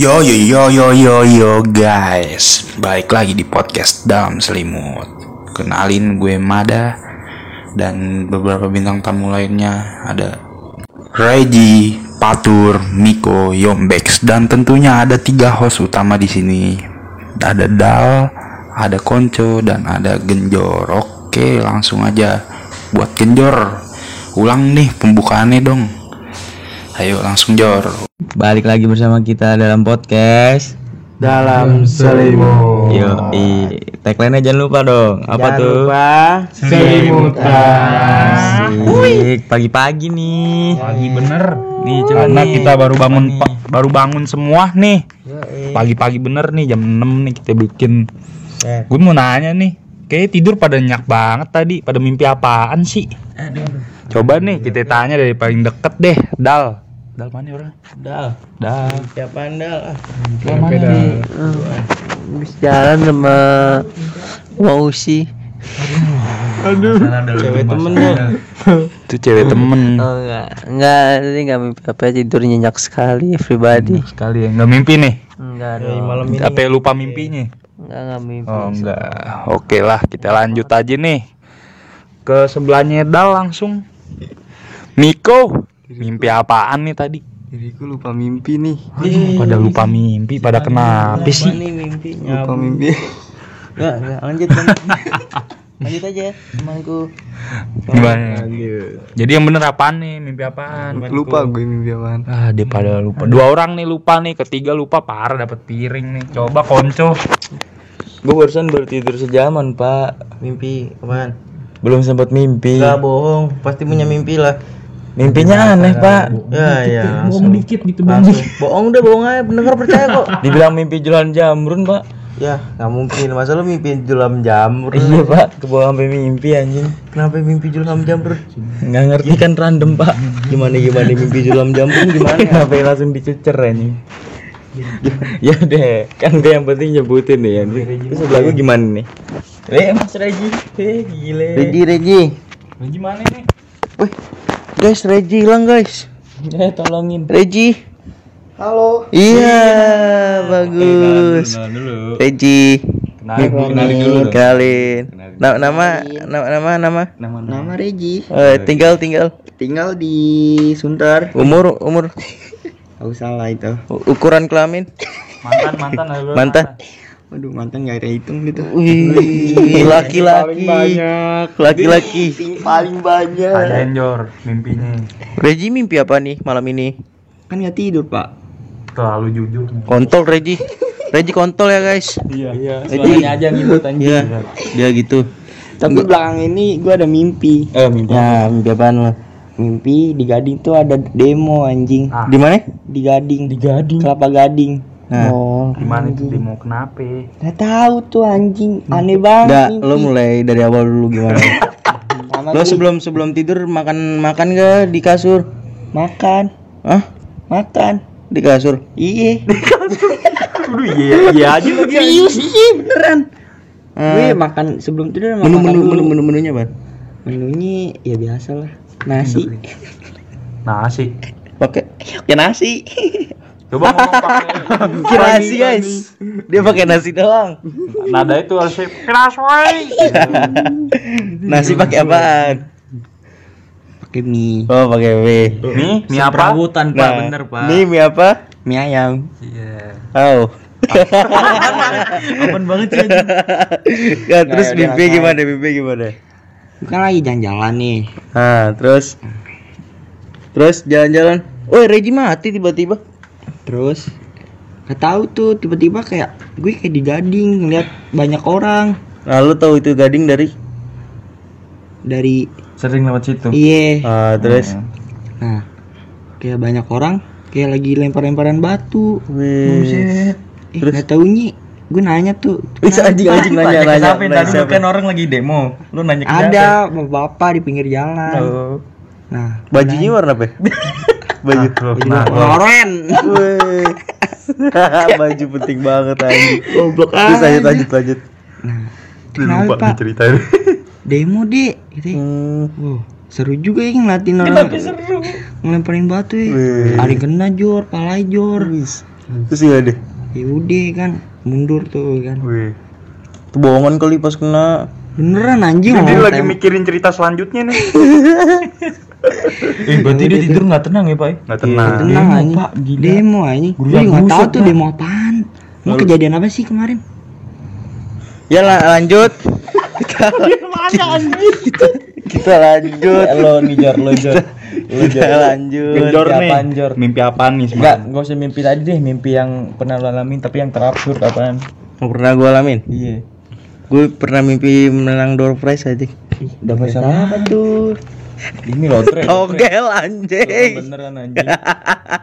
Yo yo yo yo yo yo guys. Balik lagi di podcast dalam selimut. Kenalin gue Mada Dan beberapa bintang tamu lainnya. Ada Reggie, Patur, Miko, Yombex Dan tentunya ada tiga host utama di sini. Ada Dal, ada Konco, dan ada Genjor. Oke langsung aja Buat Genjor. Ulang nih pembukaannya dong Ayo langsung Jor Balik lagi bersama kita dalam podcast. dalam selimut. Yo, i tagline jangan lupa dong. Apa Jangan tuh? lupa selimutan. Asik, pagi-pagi nih. Pagi bener Nih, coba Karena nih. kita baru bangun pa- baru bangun semua nih Pagi-pagi bener nih jam 6 nih kita bikin Eh. Gue mau nanya nih Kayaknya tidur pada nyak banget tadi Pada mimpi apaan sih? Coba nih kita tanya dari paling deket deh Dal Dal mana orang? Dal, Dal siapa Dal? Dal mana nih? Habis jalan sama Wausi. Cewek temen. Itu cewek temen Oh enggak, enggak, ini enggak mimpi apa tidur nyenyak sekali pribadi. Sekali ya Nggak mimpi nih? Enggak dong. Malam ini Apa lupa mimpinya? enggak enggak mimpi. Oh enggak Oke lah kita lanjut aja nih Ke sebelahnya Dal langsung Miko Mimpi apaan nih tadi? Diriku lupa mimpi nih. Pada lupa mimpi, pada kenapa sih? Ini mimpinya. Lupa mimpi. Enggak, enggak, lanjut lanjut. lanjut aja temanku. Gimana? Jadi yang bener apaan nih? Mimpi apaan? Lupa gue mimpi apaan. Ah, dia pada lupa. Dua orang nih lupa nih, ketiga lupa parah dapat piring nih. Coba konco. Gue barusan baru tidur sejaman, Pak. Mimpi apaan? Belum sempat mimpi. Enggak bohong, pasti punya mimpi lah. Mimpinya aneh, Pak. Ya ya. Bohong dikit gitu, Langsung. Bohong deh, bohong aja. Pendengar percaya kok. Dibilang mimpi jualan jamrun, Pak. Ya, nggak mungkin. Masa lu mimpi julam jamur? Iya, Pak. Kebawa sampai mimpi anjing. Kenapa mimpi julam jamur? Nggak ngerti kan random, Pak. Gimana gimana mimpi julam jamur gimana? Kenapa langsung dicecer anjing? ya deh, kan gue yang penting nyebutin nih ya. Terus sebelah gue gimana nih? Eh, Mas Reji. Eh, gile. Reji, Reji. Gimana nih? Wih, guys, Reji hilang guys. Eh, tolongin. Reji. Halo. Iya, bagus. dulu. Reji. Kenalin, kenalin dulu. Kenalin. Na- nama, nama, nama, nama. Nama Nama Regi, Eh, tinggal, tinggal. tinggal di Sunter. Umur, umur. Tahu salah itu. U- Ukuran kelamin. Mantan, mantan lalu. Mantan. Waduh mantan gak ada hitung gitu. Wih, laki-laki. Laki-laki. Paling banyak. Tanyain Jor mimpinya. Reji mimpi apa nih malam ini? Kan gak tidur pak. Terlalu jujur. Kontol Reji. Reji kontol ya guys. Iya, iya. Reji. aja ngikut anjing. Iya. Dia gitu. Tapi belakang ini gua ada mimpi. Eh, mimpi. Ya, mimpi apaan lo? Mimpi di Gading tuh ada demo anjing. Ah. Di mana? Di Gading. Di gading. Kelapa Gading. Nah. Oh. Gimana itu dia mau kenapa? Gak tahu tuh anjing. Aneh banget. Enggak, mimpi. lo mulai dari awal dulu gimana? Lo sebelum sebelum tidur makan makan gak di kasur? makan, Hah? makan. Di kasur? Iya. Aduh, iya, iya aja lagi. Serius iya beneran. Ah. Gue makan sebelum tidur Menu makan menu menu menu menunya apa? Menunya ya biasa lah. Nasi. Nasi. Pakai pakai nasi. Coba ngomong pakai nasi guys. Dia pakai nasi doang. nada itu harus kerasway. Nasi pakai apaan? Pakai mie. Oh, pakai mie. Nih, mie apa? Perawutan, Pak. Bener, Pak. Mie mie apa? Mie ayam. Iya. Oh. Aman banget sih. Ya, terus mimpi rasa. gimana? Mimpi gimana? Bukan lagi jalan-jalan nih. Ah, terus terus jalan-jalan. Oh, Reji mati tiba-tiba. Terus Gak tahu tuh tiba-tiba kayak gue kayak di Gading ngeliat banyak orang Nah, lu tahu itu gading dari? dari Sering lewat situ. iya. Ah, terus Nah, kayak banyak orang kayak lagi lempar-lemparan batu. Wih. Eh, gak taunya gue nanya tuh. Wih, anjing anjing nanya nanya. Siapa nanya tadi lu siapa? kan orang lagi demo. Lu nanya ke? Ada bapak di pinggir jalan. Oh. Nah, Bajunya warna apa? Baju. Nah, oren. Wih. Baju penting banget anjing. Goblok Terus lanjut lanjut lanjut. Nah, kenapa Pak? diceritain. Demo deh, gitu. ya. Hmm. Wow, seru juga ya ngeliatin orang ngelemparin batu ya. Wih. Ada yang kena jor, palai jor. Wis. Terus gak deh. Ya udah kan mundur tuh kan. Wih. Itu bohongan kali pas kena. Beneran anjing Dia lagi mikirin cerita selanjutnya nih. Eh berarti dia tidur nggak tenang ya pak? Nggak tenang. Tenang Demo. Pak, gila. Demo anjing. Gue nggak tahu buset, tuh demo apaan. Mau kejadian apa sih kemarin? Ya la- lanjut. Kita, kita, kita lanjut. Lo nih Jor, lo Jor. Kita lanjut. Jor Mimpi nih. Jor? Mimpi apaan nih Enggak, semalam? nggak usah mimpi tadi deh, mimpi yang pernah lo alamin tapi yang terabsurd apaan? Yang pernah gue alamin. Iya. Gue pernah mimpi menang door prize aja. Dapat sama apa tuh? Ini lotre. Togel anjing. Beneran anjing.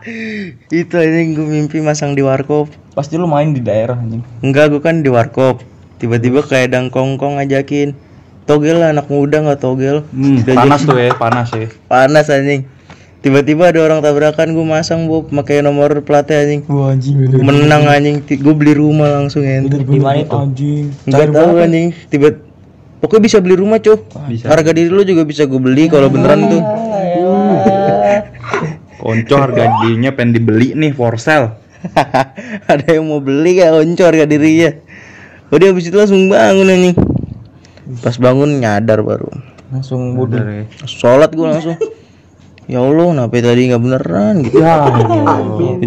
Itu anjing gue mimpi masang di warkop. Pasti lu main di daerah anjing. Enggak, gue kan di warkop. Tiba-tiba kayak dangkongkong ngajakin. Togel lah anak muda nggak togel. Hmm, panas tuh ya, panas ya. Panas anjing. Tiba-tiba ada orang tabrakan gue masang Bob pakai nomor platnya anjing. Wah anjing. Menang anjing. Gue beli rumah langsung ente. Di mana itu? Anjing. Enggak tahu anjing. Tiba Pokoknya bisa beli rumah, Cuh. Harga diri lu juga bisa gue beli kalau beneran tuh. Konco harga dirinya pengen dibeli nih for sale. ada yang mau beli gak onco harga dirinya. Udah habis itu langsung bangun anjing. Pas bangun nyadar baru. Langsung bodoh. Sholat gue langsung. Ya Allah, kenapa tadi nggak beneran gitu? Ya.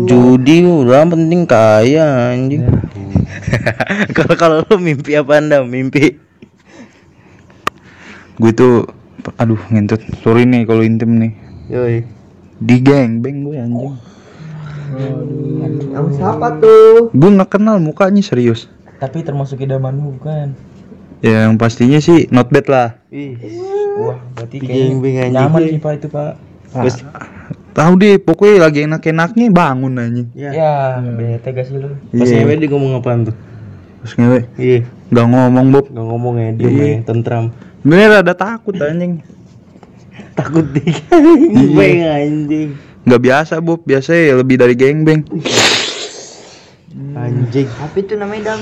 Judi udah penting kaya anjing. Kalau kalau lu mimpi apa anda? Mimpi Gue tuh aduh ngentut. Sorry nih kalau intim nih. Yoi. Di geng beng gue anjing. Kamu siapa tuh? Gue nggak kenal mukanya serius. Tapi termasuk idamanmu bukan? Ya yang pastinya sih not bad lah. Wah, berarti Geng, beng, kayaknya anjing. nyaman sih pak itu pak. Terus Tahu deh, pokoknya lagi enak-enaknya bangun anjing. ya. Ya, bete gak sih lu? Pas Iya. ngewe dia ngomong apaan tuh? Terus ngewe, Iya, nggak ngomong Bob. nggak ngomong ya, diem Iya. ya, tentram. Bener ada takut anjing. Takut dia. Iya. Beng anjing. Nggak biasa Bob, biasa ya lebih dari geng beng. Anjing. Apa itu namanya dam?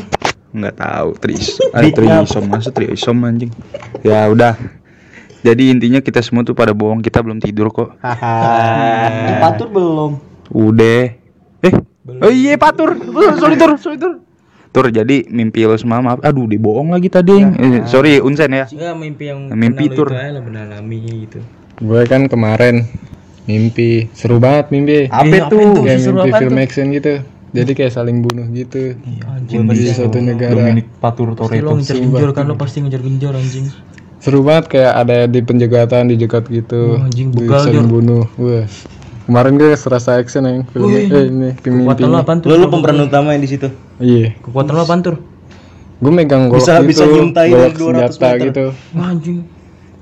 Nggak tahu, tris. Ada trisom, masuk trisom anjing. Ya udah. Jadi intinya kita semua tuh pada bohong, kita belum tidur kok. Haha. Patur belum. Udah. Eh, oh iya patur. Tur, sorry tur, jadi mimpi lo semalam apa? Aduh, dibohong lagi tadi. Eh, sorry Unsen ya. Enggak mimpi yang Mimpi tur. alami gitu. Gue kan kemarin mimpi seru banget mimpi. Apa tuh? Kayak seru mimpi film action gitu. Jadi kayak saling bunuh gitu. Anjing Di suatu negara. Dominic Patur Pasti lo ngejar genjor kan lo pasti ngejar genjor anjing. Seru banget kayak ada di penjagatan dijegat gitu. Oh, anjing, begal, saling bunuh. Wah. Kemarin gue serasa action yang filmnya. Eh ini film Kekuatan lo mimpinya. apaan tuh? Lu lu pemeran utama yang di situ. Iya. Kekuatan lo apaan tuh? Gue megang golok Bisa- gitu. bisa nyium tai golok dari 200 senjata meter. gitu. Wah, anjing.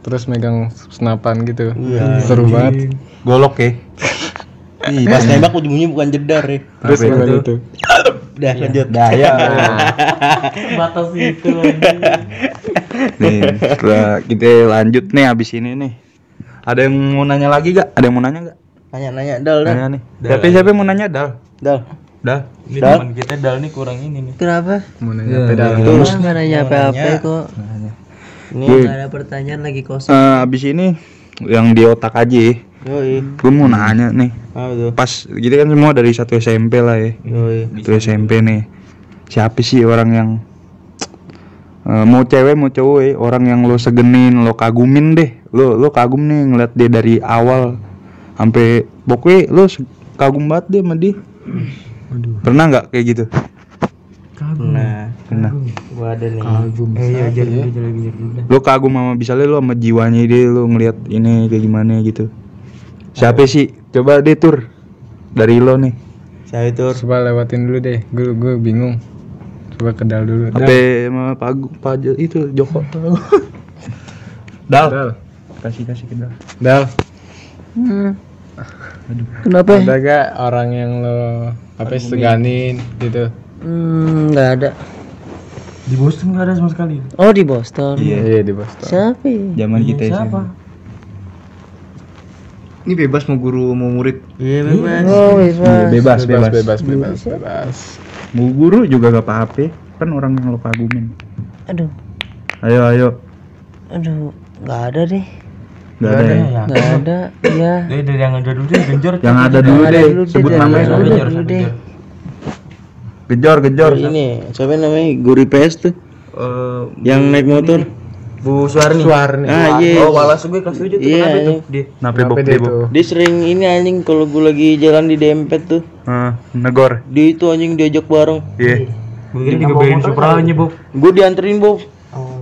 Terus megang senapan gitu. Iya. Seru banget. Golok ya. Ih, pas nembak ujung-ujungnya bukan jedar ya. Terus gimana itu? Udah lanjut. Dah ya. Batas itu. nih, setelah kita lanjut nih abis ini nih. Ada yang mau nanya lagi gak? Ada yang mau nanya gak? Nanya-nanya dal dah. Nanya nih. Siapa siapa yang mau nanya Dal? Dal. Dah. Ini teman kita dal nih kurang ini nih. Kenapa? Mau nanya pedal. Terus Nggak nanya apa-apa kok. ini Nggak ada pertanyaan lagi kosong. eh, abis ini yang di otak aja ya. yoi. Gue mau nanya nih. Apa? Pas gitu kan semua dari satu SMP lah ya. Yoi. Satu SMP nih. Siapa sih orang yang eh, mau cewek mau cowok ya, orang yang lo segenin, lo kagumin deh. Lo lo kagum nih ngeliat dia dari awal sampai pokoknya lo kagum banget deh sama dia. Pernah nggak kayak gitu? Nah, Pernah. gua ada nih. Eh, iya, jar dulu, jar dulu. Lo kagum sama misalnya lo sama jiwanya dia lo ngeliat ini kayak gimana gitu. Siapa sih? Coba deh tur dari lo nih. Saya itu Coba lewatin dulu deh. Gue gue bingung. Coba kedal dulu. Sampai sama Pak Pak itu Joko. Dal. Dal. Kasih kasih ke Dal. Kenapa? Ada gak orang yang lo apa seganin gitu? Hmm, nggak ada. Di Boston nggak ada sama sekali. Oh di Boston. Iya di Boston. Siapa? ya? Zaman kita Siapa? ini bebas mau guru mau murid. Iya, bebas. Oh bebas. bebas, Bebas bebas bebas bebas. Mau guru juga gak apa-apa. Kan orang yang lo kagumin. Aduh, Ayo ayo. aduh, nggak ada deh. Gak ada. ya? ya. Nggak ada. Iya. Eh, dari yang ada dulu deh, genjor. Yang ada dulu deh. Sebut namanya dulu deh. Gejor, gejor. Ini siapa namanya? Guru PS tuh. yang naik motor. Bu Suarni. Suarni. Ah iya. Oh, walas gue kelas 7 tuh Iya, kenapa itu? anjing. Dia Kenapa Kenapa Bob dia tuh? Dia sering ini anjing kalau gue lagi jalan di dempet tuh. Ah, negor. Dia itu anjing diajak bareng. Iya. digeberin Supranya, Bob. Gue dianterin Bob.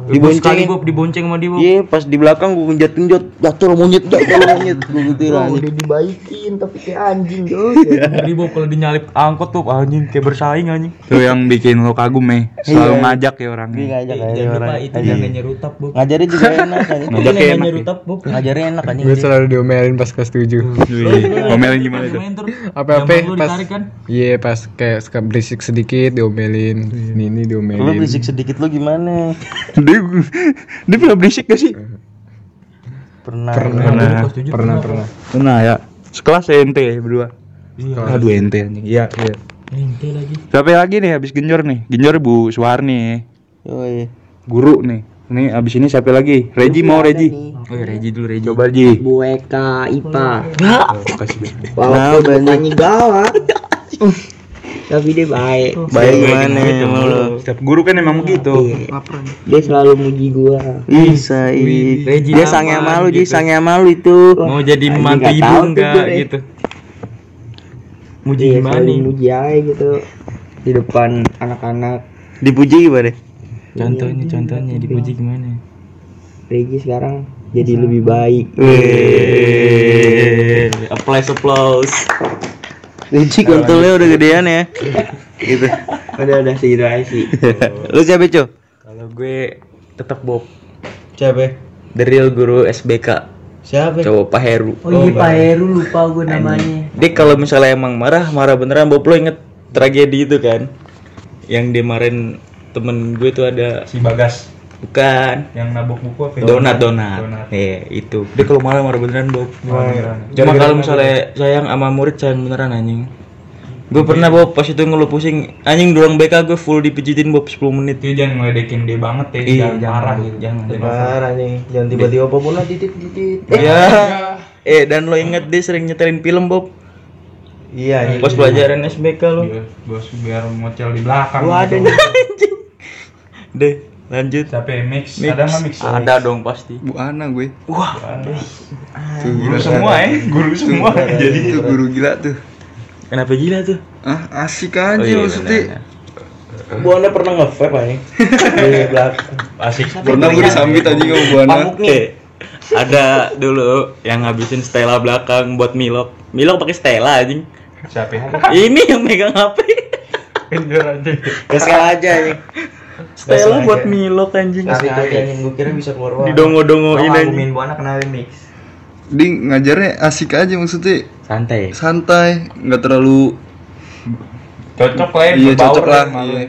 Dibonceng. Bob, dibonceng sama dia. Iya, pas di belakang gue genjot-genjot. Jatuh monyet, jatuh monyet. Gue gitu. Oh, Udah dibaikin tapi kayak anjing, Bob. Ngeri, Bob, kalau dinyalip angkot tuh anjing kayak bersaing anjing. Itu yang bikin lo kagum eh. Selalu ngajak ya orangnya. ngajak aja Jangan lupa orang. itu jangan nyerutap, Bob. Ngajarin juga enak anjing. Ngajak enak, nyerutap, Bob. Ngajarin enak anjing. Gue selalu diomelin pas kelas 7 Wih, Ngomelin gimana tuh? Apa-apa Jambang lu pas kan? Iya pas kayak berisik sedikit diomelin Ini ini Lu diomelin berisik sedikit lu gimana? Dia pernah berisik gak sih? Pernah. Pernah Pernah pernah Pernah ya. Sekelas ya ente ya berdua. Aduh ente anjing. Iya, iya. Ente lagi. Siapa lagi nih habis genjor nih? Genjor Bu Suwarni. Yoi. Guru nih. Ini abis ini siapa lagi? Reji mau Reji. Oh, ya Reji dulu, Reji. Coba Reji. Oh, Bu Eka IPA. Kasih. Walaupun mukanya gawat. Tapi dia baik. Baik gimana emang lu? Setiap guru kan emang begitu. Dia selalu muji gua. Bisa. Reji Dia sange malu, gitu. dia sange malu itu. Mau jadi mantu ibu enggak gitu. Muji Dia gimana muji aja gitu di depan anak-anak. Dipuji gimana? Contohnya, contohnya dipuji gimana? Regi sekarang jadi lebih baik. Eh, applause applause. Reji kontolnya udah gedean ya. Gitu. Udah udah segitu aja sih. Lu siapa, Cok? Kalau gue tetap Bob. Siapa? The real guru SBK. Siapa? Cowok Pak Heru. Oh iya Pak Heru lupa gue namanya. Dia kalau misalnya emang marah, marah beneran Bob lo inget tragedi itu kan? Yang dia marahin temen gue tuh ada Si Bagas bukan yang nabok buku apa? ya? donat donat, Iya itu dia kalau marah marah beneran Bob cuma kalau misalnya sayang sama murid sayang beneran anjing gue pernah Bob pas itu ngeluh pusing anjing dorong BK gue full dipijitin Bob 10 menit Itu jangan ngeledekin dia banget ya, Iya, jangan jangan, marah gitu. jangan, jangan. Parah nih. Jangan tiba-tiba apa pun titit titit. ya eh dan lo inget dia sering nyetelin film Bob Iya, anjing. pas pelajaran SBK lo Iya, Bos biar ngocel di belakang. Gua ada gitu. nih. deh lanjut Siapa ya? Mix? Mix. Ada nggak Mix? ada dong pasti Bu Ana gue. Guru semua ya, guru semua. Jadi tuh guru gila tuh. kenapa gila tuh Ah, asik aja Oh iya, maksudnya. Bu Anda pernah nge-vape anjing? Di belakang. asik Pernah gue disambit aja sama Bu Ana. Nih. Eh, ada dulu yang ngabisin Stella belakang buat Milok. Milok pakai Stella anjing. Siapa? ya? Ini yang megang HP. Genjor aja. Kesel aja anjing. Stella buat Milok anjing. Kasih aja anjing. Gua kira bisa keluar uang. Didongo-dongoin anjing. Ngomongin Bu Ana kenalin mix. Dia ngajarnya asik aja maksudnya Santai. santai, nggak terlalu Cocok lah ya, iya cocok lah. Iya. ya.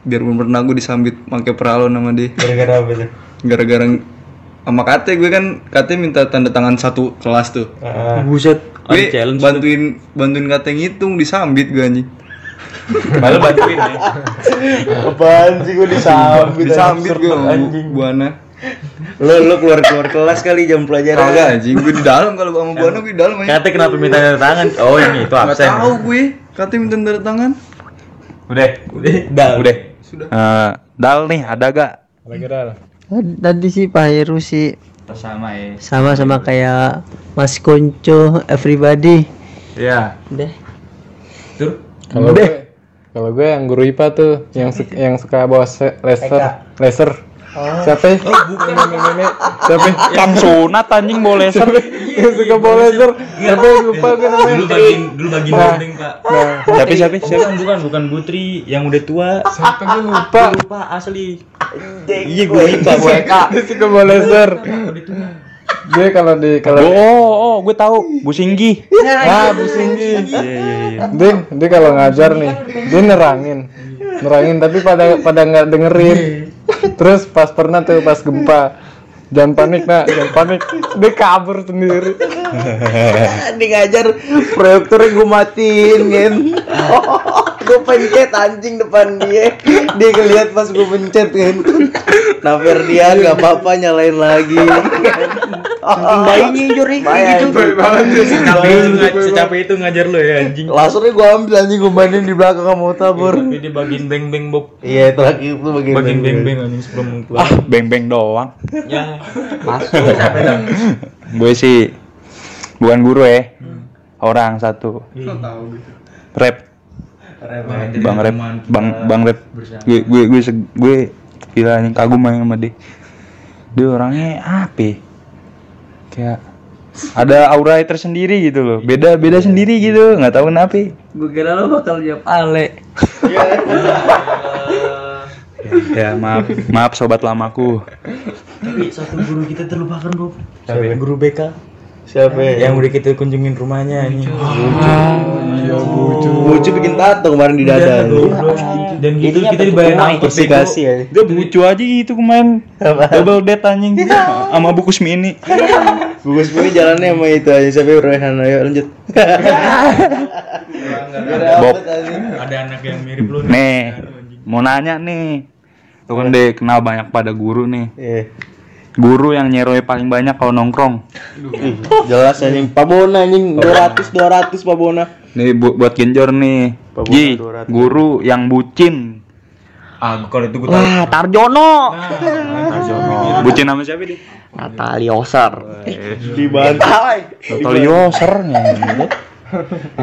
Biarpun pernah gue disambit pakai peralon sama dia. Gara-gara apa tuh? Gara-gara sama kate gue kan kate minta tanda tangan satu kelas tuh. Buset. Ada Gue bantuin bantuin kate ngitung disambit gue anjing. Malu bantuin ya. Apaan sih gua disambit? Disambit gue sama Bu, Bu Ana. Lu lu keluar keluar kelas kali jam pelajaran. Kagak anjing, gue di dalam kalau sama Bu Ana gue di dalam anjing. Kata kenapa minta tanda tangan? Oh ini itu Nggak absen. tahu gue, kate minta tanda tangan. Udah. Udah. Dah. Udah. Eh, Dal nih, ada gak? Lagi dah Tadi sih Pak Heru sih Sama ya. sama sama kayak Mas Konco everybody. Iya. Deh. Tuh. Kalau gue kalau gue yang guru IPA tuh yang su- yang suka bawa se- laser laser. Siapa? ya? Nenek nenek. Siapa? ya? Kang sunat anjing bawa laser. Yang suka bawa laser. Siapa? ya? Lupa gue namanya. Dulu bagi dulu bagi nothing, Pak. Nah, Siapa siapa siapa? Bukan bukan bukan Putri yang udah tua. siapa gue lupa. Lupa asli. Iya gue lupa. Dia suka bawa laser. Dia kalau di kalau Oh, oh, gue tahu. Bu Singgi. Ah, Bu Singgi. Dia, dia kalau ngajar nih, dia nerangin. Nerangin tapi pada pada nggak dengerin. Terus pas pernah tuh pas gempa, jangan panik nak, jangan panik. Dia kabur sendiri. Dia ngajar proyektornya gue matiin kan. gue pencet anjing depan dia. Dia ngeliat pas gue pencet kan. Nah Ferdian gak apa-apa nyalain lagi. Saking bayinya kayak gitu. Itu, secapek itu ngajar lo ya anjing. Lasernya gua ambil anjing gua mainin di belakang sama tabur. Tapi dia bagian beng-beng Bob. Iya, itu lagi itu bagian Bagian beng-beng. anjing sebelum keluar. Ah, beng-beng doang. Ya. gue sih bukan guru ya. Orang satu. Rap. Bang Rap, Bang Bang Rap. Gue gue gue gue gila anjing kagum aja sama dia. Dia orangnya apa? Ya? Kayak ada aura tersendiri gitu loh. Beda beda sendiri gitu, nggak tahu kenapa. Gue kira lo bakal jawab Ale. Ya maaf, maaf sobat lamaku. Tapi satu guru kita terlupakan. Siapa? Guru BK. Siapa ya? Yang udah kita kunjungin rumahnya anjing. Bucu bikin tato kemarin di dada. Dan gitu kita dibayar angkot Investigasi ya. Dia lucu aja gitu kemarin. Double date anjing sama buku mini. Gugus ini jalannya sama itu aja sampai Rehan ayo lanjut. Bob. Ada anak yang mirip lu Nih, mau nanya nih. Lu kan deh kenal banyak pada guru nih. Guru yang nyeroy paling banyak kalau nongkrong. Jelas anjing Pabona anjing 200 200 Pabona. Nih bu- buat genjor nih. Pak Bona Ji, 200. guru yang bucin. Ah, kalau itu gue tahu. Wah, Tarjono. Bucin sama siapa dia? Natalia Osar. Dibanting. Tolioser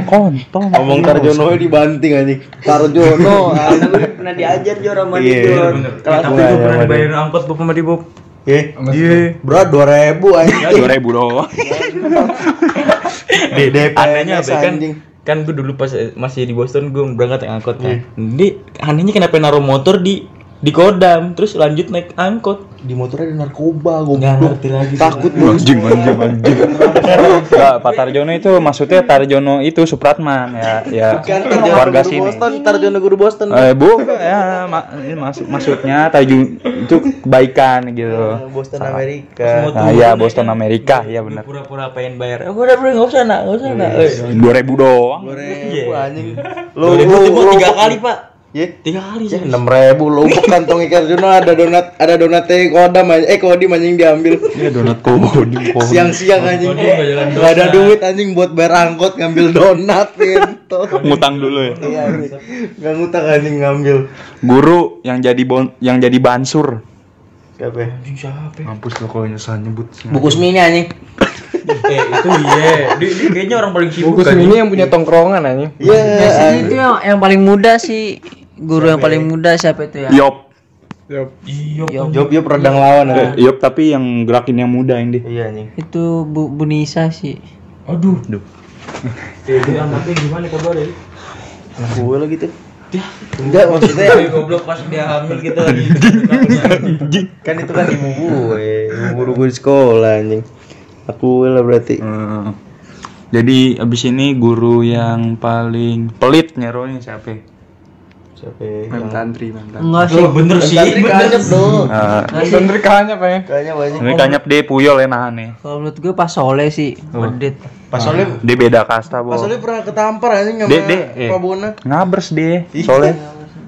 Kontol. Ngomong Tarjono dibanting anjing. Tarjono. Pernah diajar Jor sama Iya, dia Tapi gue pernah dibayarin angkot Bob sama dia Bob. Iya. Iya. Bro 2000 anjing. Dua ribu doang. Di DP Anehnya apa kan? Kan gue dulu pas masih di Boston gue berangkat naik angkot kan. Di anehnya kenapa naruh motor di di Kodam terus lanjut naik angkot. Di motornya ada narkoba Nggak goblok. ngerti lagi. Takut bos. Anjing, anjing, anjing. Enggak, Pak Tarjono itu maksudnya Tarjono itu Supratman ya, ya Kan Tarjono warga sini. Boston, Tarjono guru Boston. Eh, bu, ya maksud maksudnya Tarjono itu kebaikan gitu. Boston Amerika. Nah, ya Boston Amerika, ya benar. Pura-pura pengen bayar. Eh, udah bro, nggak usah nak, nggak usah nak. Dua ribu doang. 2000 anjing. Lu Lu lu lu tiga lu- kali pak. Ya, Tiga kali sih. enam ribu lu kantong ikan Juno ada donat ada donatnya kodam aja eh kodim anjing diambil Ini donat kodim. siang-siang anjing nggak ada donat. duit anjing buat bayar angkot ngambil donat gitu Ngutang dulu ya. iya anjing nggak ngutang anjing ngambil Guru yang jadi bon yang jadi bansur. siapa ya? Mampus lo kalau nyesal nyebut. buku mini anjing Eh itu iya. Dia, dia kayaknya orang paling sibuk Bukus kan. ini yang punya tongkrongan anjing. iya Biasanya itu yang, yang paling muda sih. Guru yang paling muda siapa itu ya? Yop. Iya. Job Job redang lawan Eh, anjing Yop tapi yang gerakin yang muda ini. iya anjing Itu Bu, Bu Nisa sih. Aduh. Duh. Eh, anaknya gimana kabar ya? anak gue lagi tuh enggak maksudnya Eh, goblok pas dia hamil kita lagi. kan itu kan ibu gue ibu guru gue di sekolah anjing aku lah berarti Eh, jadi abis ini guru yang paling pelit nyeronya siapa? siapa ya? Mem Tantri, Mem Tantri. Enggak sih. Oh, bener sih. Kanyep dong Eh, Bener kayaknya apa ya? kayaknya banyak ini kanyap deh puyol ya nahan nih. Kalau menurut gue pas Soleh sih. Bedit. pas soalnya Dia beda kasta, Bo. pas soalnya pernah ketampar anjing sama Dek, dek, eh. Pak Bona Ngabers deh, soalnya.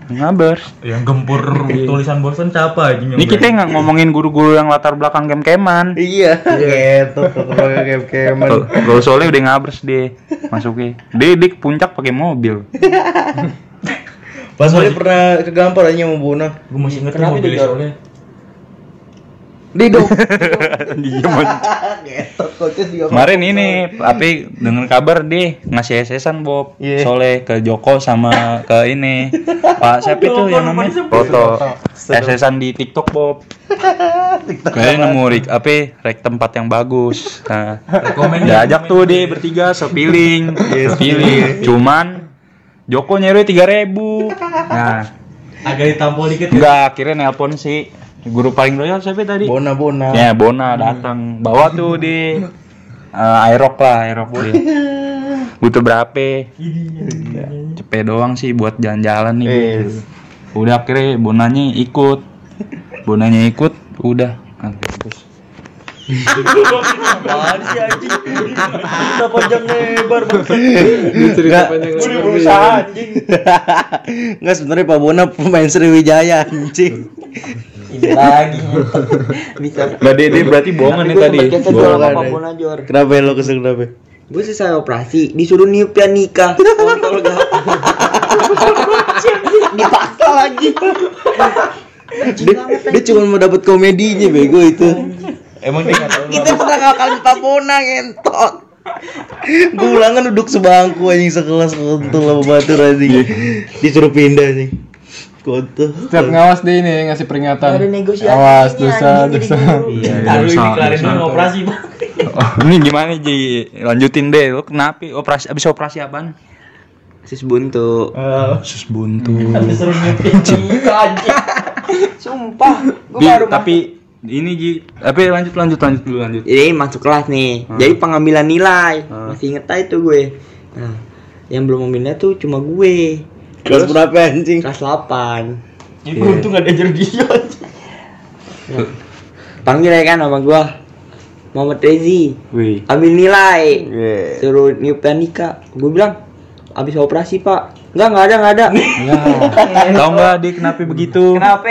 Ngabers. Yang gempur tulisan Boston siapa aja Ini kita nggak ngomongin guru-guru yang latar belakang kem-keman. iya gitu kayak keman Kalau kalau soalnya udah ngabers deh masuknya. Dia ke puncak pakai mobil. pas soalnya pernah kegampar aja sama Bona Gue masih Kenapa mobil soalnya. Getot coaches juga. Kemarin ini, tapi dengan kabar deh ngasih SS-an Bob. Iya. Soleh ke Joko sama ke ini. Pak siapa itu yang namanya? Foto. SS-an di TikTok Bob. Kayaknya nemu rik, apa rek tempat yang bagus. Nah, diajak tuh deh bertiga sepiling, sepiling. Cuman Joko nyeroy tiga ribu. Nah, agak ditampol dikit ya. enggak akhirnya nelpon si guru paling loyal siapa tadi? Bona Bona. Ya Bona datang bawa tuh di uh, aerok lah aerok dia. Butuh berapa? Ya, cepet doang sih buat jalan-jalan nih. gitu. Udah akhirnya Bonanya ikut. Bonanya ikut, udah. Nah, terus Apaan sih anjing? Panjang lebar Enggak. berusaha anjing. Enggak sebenarnya Pak Bona pemain Sriwijaya anjing. Ini lagi. Bisa. Gak dia, dia berarti bohongan nih tadi. Jor. Kenapa ya lo kesel kenapa? Gue selesai operasi, disuruh niup ya nikah. Kontol gak? Dipaksa lagi. Dia, dia cuma mau dapat komedinya bego itu. Emang dia nggak tahu. Kita pernah ngakalin Pak Bona ngentot. Gue ulang kan duduk sebangku anjing sekelas kontol sama batur anjing. Disuruh pindah anjing. Kontol. Setiap ngawas dia ini ngasih peringatan. Ada negosiasi. Awas dosa dosa. Iya, Lalu ini dosa, kelarin dosa. dulu operasi bang. Oh, ini gimana Ji? Lanjutin deh. Lo kenapa? Operasi abis operasi apaan? Sis buntu. Buntu. Disuruh niup ya nikah anjing. Sumpah. Gue Di, baru tapi ini Ji, tapi lanjut lanjut lanjut dulu lanjut. Jadi masuk kelas nih. Jadi pengambilan nilai. Masih inget aja tuh gue. Nah, yang belum ambilnya tuh cuma gue. Kelas berapa anjing? Kelas 8. Jadi gue untung gak diajar dia Nah, Panggil ya kan sama gua Muhammad Rezi Wih. Ambil nilai Iya. Suruh niup Nika Gue bilang Abis operasi pak Enggak, enggak ada, enggak ada Tahu nggak dia kenapa begitu? Kenapa?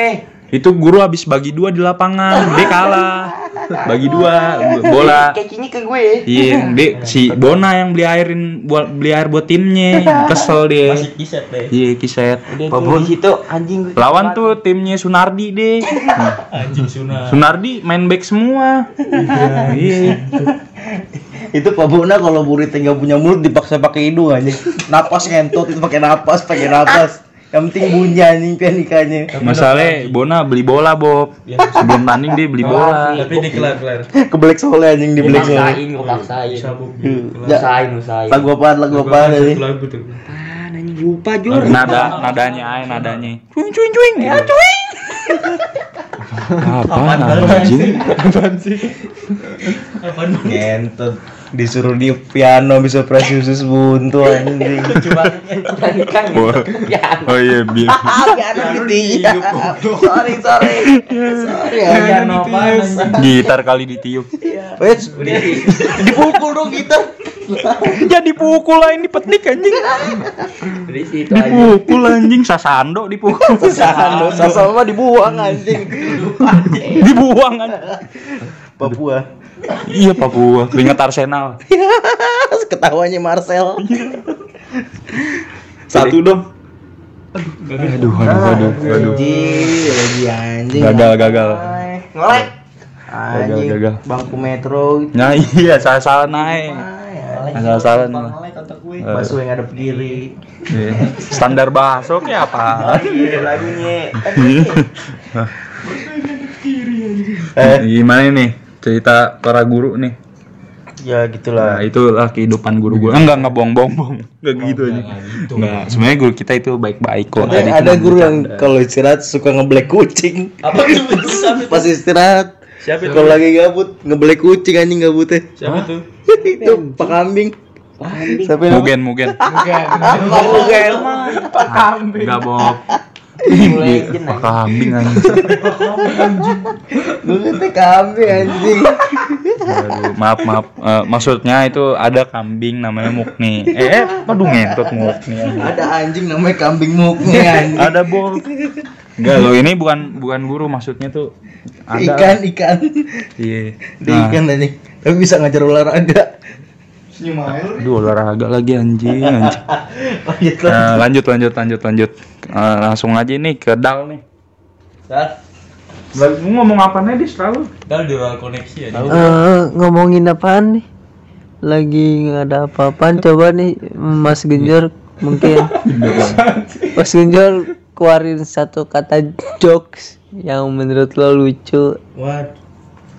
Itu guru habis bagi dua di lapangan, dia kalah. Bagi dua bola. Kecinya ke gue Iya, dia si Bona yang beli airin buat beli air buat timnya. Kesel dia. Masih kiset deh Iya, kiset. Di situ anjing gue Lawan tuh timnya Sunardi deh. Anjing sunat Sunardi main back semua. Iya. Itu Pak Bona kalau muridnya nggak punya mulut dipaksa pakai hidung anjing. Napas ngentot itu pakai napas, pakai napas. Yang penting bunyi anjing pianikanya. Masalahnya Bona beli bola, Bob. Sebelum tanding dia beli bola. Tapi dikelar-kelar Keblek soalnya anjing di blek soalnya. Maksain, gue maksain Ya, Maksain, maksain lagu apaan, lagu apaan anjing? Apaan anjing lupa Jor Nada, nadanya ay, nadanya. Cuing cuing cuing. Ya, cuing. Apaan anjing? Ngentot. Disuruh di piano bisa operasi usus buntu anjing. Oh iya, biar. Piano gitu. Sorry, sorry. Sorry Piano anjing. apaan, Gitar kali ditiup. Wes, dipukul dong kita. Ya dipukul lah ini petik anjing. Dipukul anjing sasando dipukul. Sasando, sama dibuang anjing. Dibuang anjing. Papua. Iya Papua, keringat Arsenal. Ketawanya Marcel. Satu dong. Aduh, aduh, aduh, aduh. Anjing, lagi anjing. Gagal, gagal. Ngolek. Gagal, Anjing. gagal. Bangku metro. Nah iya, salah salah naik. Salah salah nih. Bakso yang ada kiri. Iya. Standar bakso kayak apa? Iya lagunya. Eh, gimana nih cerita para guru nih? Ya gitulah. Nah, itulah kehidupan guru guru. Enggak, enggak bohong bohong bohong. Enggak gitu aja. Enggak, sebenarnya guru kita itu baik-baik kok. Ada, Tadi ada guru yang kalau istirahat suka ngebelek kucing. Apa tuh? Siapa Pas istirahat. Siapa Kalau lagi gabut ngebelek kucing anjing gabutnya. Siapa tuh? itu Pak Kambing. Siapa yang Mugen, mugen. Pak Mugen. Enggak, Bob. Iya, Pak kambing anjing. Gue kata kambing anjing. Aduh, maaf maaf Eh, maksudnya itu ada kambing namanya Mukni eh, eh aduh ngentot Mukni. Ada anjing namanya kambing mukni anjing. ada bol enggak lo ini bukan bukan guru maksudnya tuh ada Ikan ikan. iya nah, ikan anjing. Tapi bisa ngajar olahraga. Aduh olahraga lagi anjing anjing Lanjut lah. Nah, lanjut lanjut lanjut lanjut Eh, langsung aja nih ke dal nih Lu ngomong apa nih dis selalu? Dal di ruang koneksi ya. Eh, ngomongin apaan nih? Lagi nggak ada apa-apaan coba nih Mas Genjor mungkin Mas Genjor keluarin satu kata jokes yang menurut lo lucu What?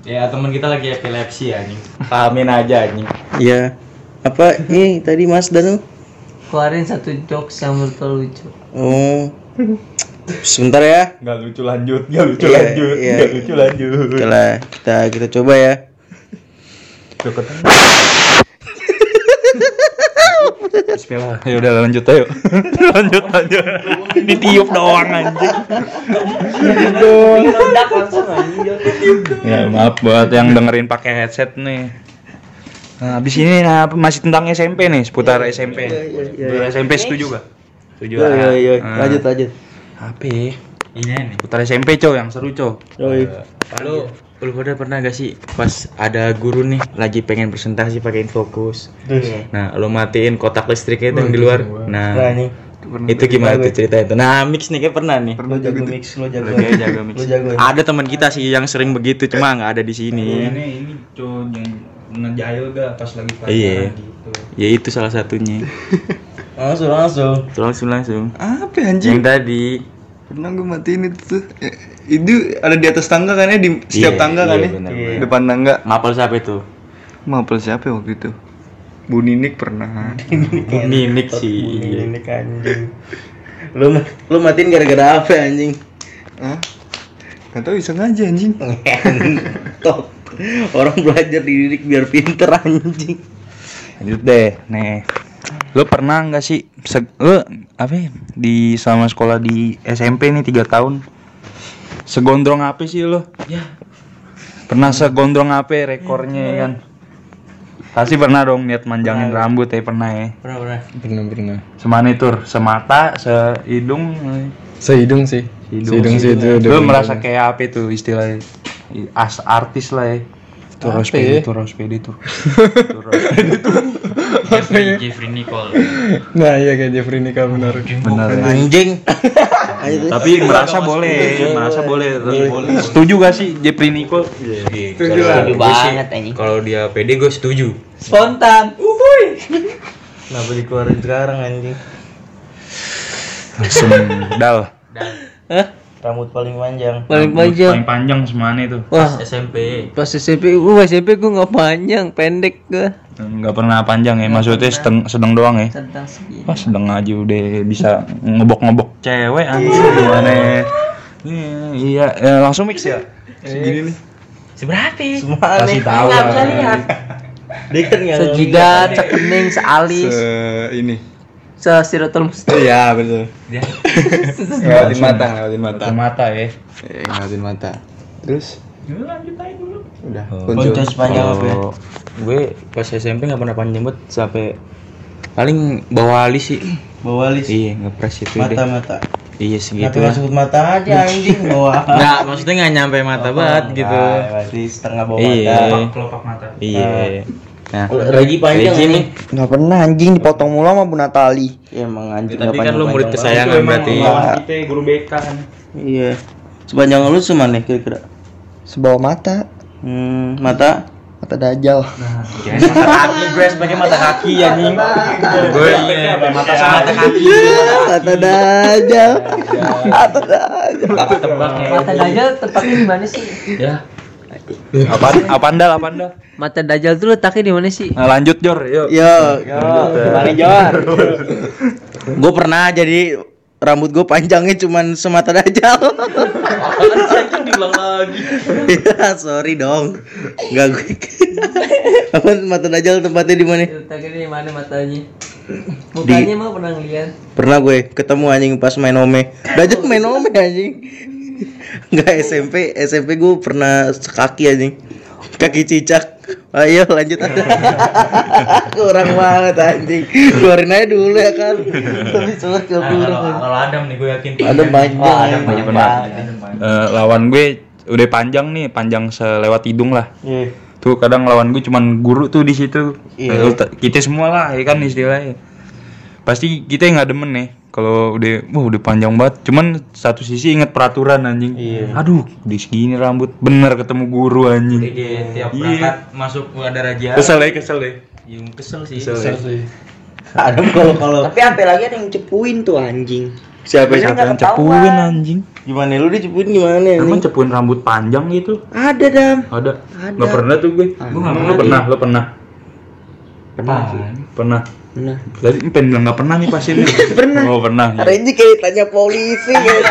Ya teman kita lagi epilepsi ya nih. Pahamin aja nih. Ya. Apa ini tadi Mas Danu? keluarin satu jokes yang menurut lo lucu Oh. Sebentar ya. Enggak lucu lanjut, enggak lucu Iya, lanjut, iya. enggak lucu lanjut. Oke lah, kita kita coba ya. Bismillah. Ya udah lanjut ayo. lanjut lanjut. Ditiup doang anjing. ya maaf buat yang dengerin pakai headset nih. Nah, habis ini nah, masih tentang SMP nih, seputar SMP. Seputar SMP setuju gak? Setuju. Iya iya iya. Ah. Lanjut lanjut. Apa? ya? Ini nih. Seputar SMP, Cow, yang seru, Cow. Oh, iya. Lu lu pada pernah gak sih pas ada guru nih lagi pengen presentasi pakai fokus. Nah, lu matiin kotak listriknya itu yang di luar. Nah, Nah, ini itu gimana tuh ceritanya tuh? Nah, mix nih kayak pernah nih. lo jago mix, lo jago. Lu kayak jago mix. Lo jago. ya? Ada teman kita sih yang sering begitu, cuma nggak ada di sini. ini Cow yang ngejail gak pas lagi Iya. gitu. Ya itu salah satunya. Langsung langsung. Langsung langsung. Apa anjing? Yang tadi Pernah gue matiin itu tuh. Eh, Itu ada di atas tangga kan ya di setiap Iya, tangga kan iya, ya? benar, benar. Depan tangga. mapel siapa itu? Mapel siapa ya waktu itu? Bu Ninik pernah. Ninik sih. Ini anjing. Lu lu matiin gara-gara apa anjing? Hah? Gak tau iseng aja anjing. Top. Orang belajar dididik biar pinter anjing. Lanjut deh, nih. Lu pernah nggak sih se- lu apa ya, di selama sekolah di SMP nih tiga tahun segondrong apa sih lu? Ya. Pernah segondrong apa rekornya ya kan? Pasti pernah dong niat manjangin rambut ya pernah ya. Pernah pernah. Pernah pernah. Semana tur, semata, sehidung, Sehidung sih. hidung. Sehidung sih itu. bener. merasa kayak apa itu istilahnya? As artis lah ya. Turos Apa pede, ya? turos pede tuh. Jeffrey Nicole. Nah iya kayak Jeffrey Nika benar. Bener ya. Anjing. Tuh. Tapi merasa boleh, merasa boleh. Setuju gak sih Jeffrey Nicole? Setuju banget anjing. Kalau dia pede gue setuju. Spontan. Uhuy. Kenapa dikeluarin sekarang anjing? Langsung dal. Hah? Rambut paling panjang. Paling panjang. Paling panjang semuanya itu. Wah, SMP. pas SMP, gua SMP gua nggak panjang, pendek gua. Nggak pernah panjang ya, maksudnya sedang, sedang doang ya. Sedang segini. Wah sedang aja udah bisa ngebok-ngebok cewek anjing gimana ya. Iya, iya, ya, langsung mix ya. Segini nih. Seberapa? Semua Kasih nih. tahu Nggak bisa lah. lihat. Dia kan nggak Sejidat, cekening, sealis, Se ini. Sesirotol mustaqim. Iya betul. Dia Lewatin mata, lewatin mata. Ke mata ya. Eh, ngeliatin mata. Terus? Udah. Ponco sepanjang apa ya? Gue pas SMP nggak pernah panjang banget sampai paling bawa alis sih. Bawa alis. Iya ngepres itu Mata deh. mata. Iya segitu nggak lah. sebut mata aja anjing bawa. Nggak, maksudnya nggak nyampe mata banget gitu. Berarti setengah bawah Iya. mata. Kelopak mata. Iya. Nah, Regi panjang Regi nih. nih. Nggak pernah anjing dipotong mulu sama Bu Natali. Ya emang anjing Tapi nggak kan lu murid kesayangan berarti. Lawan kita guru BK kan. Iya. Sepanjang lu semana nih kira-kira? Sebawa mata, Hmm, mata mata dajal. Mata kaki gue sebagai mata kaki anjing. Gue iya mata mata kaki. mata dajal. Mata dajal. Ya. Mata dajal tepatnya di mana sih? Ya. Apaan? Apaan dal? Apaan dal? Mata dajal tuh letaknya di mana sih? Nah, lanjut Jor, yuk. Yo, gimana Jor? gue pernah jadi rambut gue panjangnya cuman semata dajal. diulang lagi. ya, sorry dong. Enggak gue. Apa mata dajal tempatnya di mana? Letaknya di mana matanya? Mukanya mah pernah ngeliat. Pernah gue ketemu anjing pas main ome. Dajal main ome anjing. Enggak SMP, SMP gue pernah sekaki anjing. Kaki cicak. Ayo lanjut Kurang banget anjing. Keluarin aja dulu ya kan. Tapi sulit kurang. anjing. Kalau Adam nih gue yakin. Ada panjang. Adam banyak banget. Eh, lawan gue udah panjang nih, panjang selewat hidung lah. Iya. Tuh kadang lawan gue cuman guru tuh di situ. Iya. T- Kita semua lah, ya kan istilahnya. Pasti kita yang nggak demen nih. Kalau udah, wah udah panjang banget. Cuman satu sisi inget peraturan anjing. Iya. Aduh, di segini rambut. Bener ketemu guru anjing. Iya, tiap Iya. berangkat masuk ada raja. Kesel ya, kesel ya. Yang kesel sih. Adam kalau kalau Tapi sampai lagi ada yang cepuin tuh anjing. Siapa Bener siapa yang cepuin anjing? gimana lu dicepuin gimana Emang anjing? cepuin rambut panjang gitu? Ada dam. Ada. Ada. Nggak pernah tuh gue. Gue nggak pernah. Lo pernah? Lo pernah? Pernah sih. Pernah. Pernah. Tadi pengen bilang nggak pernah nih pas ini. pernah. Oh pernah. ya. Renji kayak tanya polisi kayak.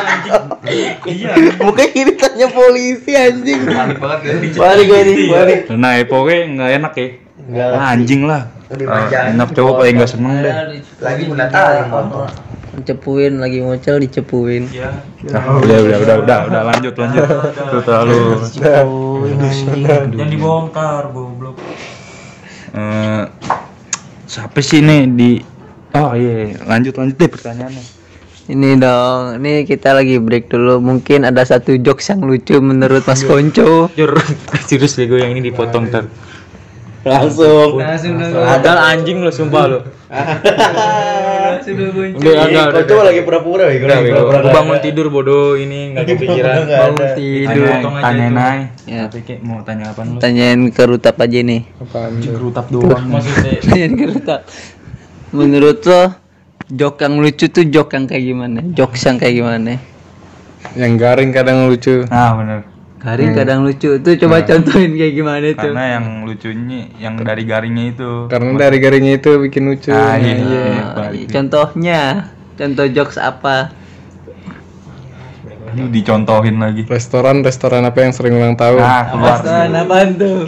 Iya. Mukanya kayak ditanya polisi anjing. Panik banget ya. Balik gue nih, balik. Nah, ya, pokoknya nggak enak ya. Enggak Ah, anjing lah. Ah, enak cowok paling nggak seneng deh Lagi mendatang motor. Cepuin lagi ngocel dicepuin. Nah, udah udah udah udah udah lanjut lanjut itu terlalu Jangan dibongkar, goblok. eh siapa sih nih di oh iya lanjut lanjut deh pertanyaannya Ini dong, ini kita lagi break dulu. Mungkin ada satu jokes yang lucu menurut Mas Konco. Jur, serius deh gue yang ini dipotong ter. Langsung. Ada anjing lo sumpah lo. Udah agak udah. Kau coba lagi pura-pura ya. Udah, gue bangun tidur bodoh ini nggak kepikiran. Bangun tidur. Aja tanya nai Ya. tapi kayak mau tanya apa lu Tanyain ke Rutap aja nih. Apaan tuh? gerutap doang Maksudnya Tanyain ke Rutap. Menurut lo jok yang lucu tuh jok yang kayak gimana? Jokes yang kayak gimana? Yang garing kadang lucu. nah bener Garing kadang lucu tuh coba contohin kayak gimana tuh. karena yang lucunya yang dari garingnya itu Karena dari garingnya itu bikin lucu. ah iya, Nah, iya. Ah, balik. contohnya, contoh jokes apa? Aduh, dicontohin lagi Restoran restoran apa yang sering ulang tahun? nah keluar Apaan apaan tuh?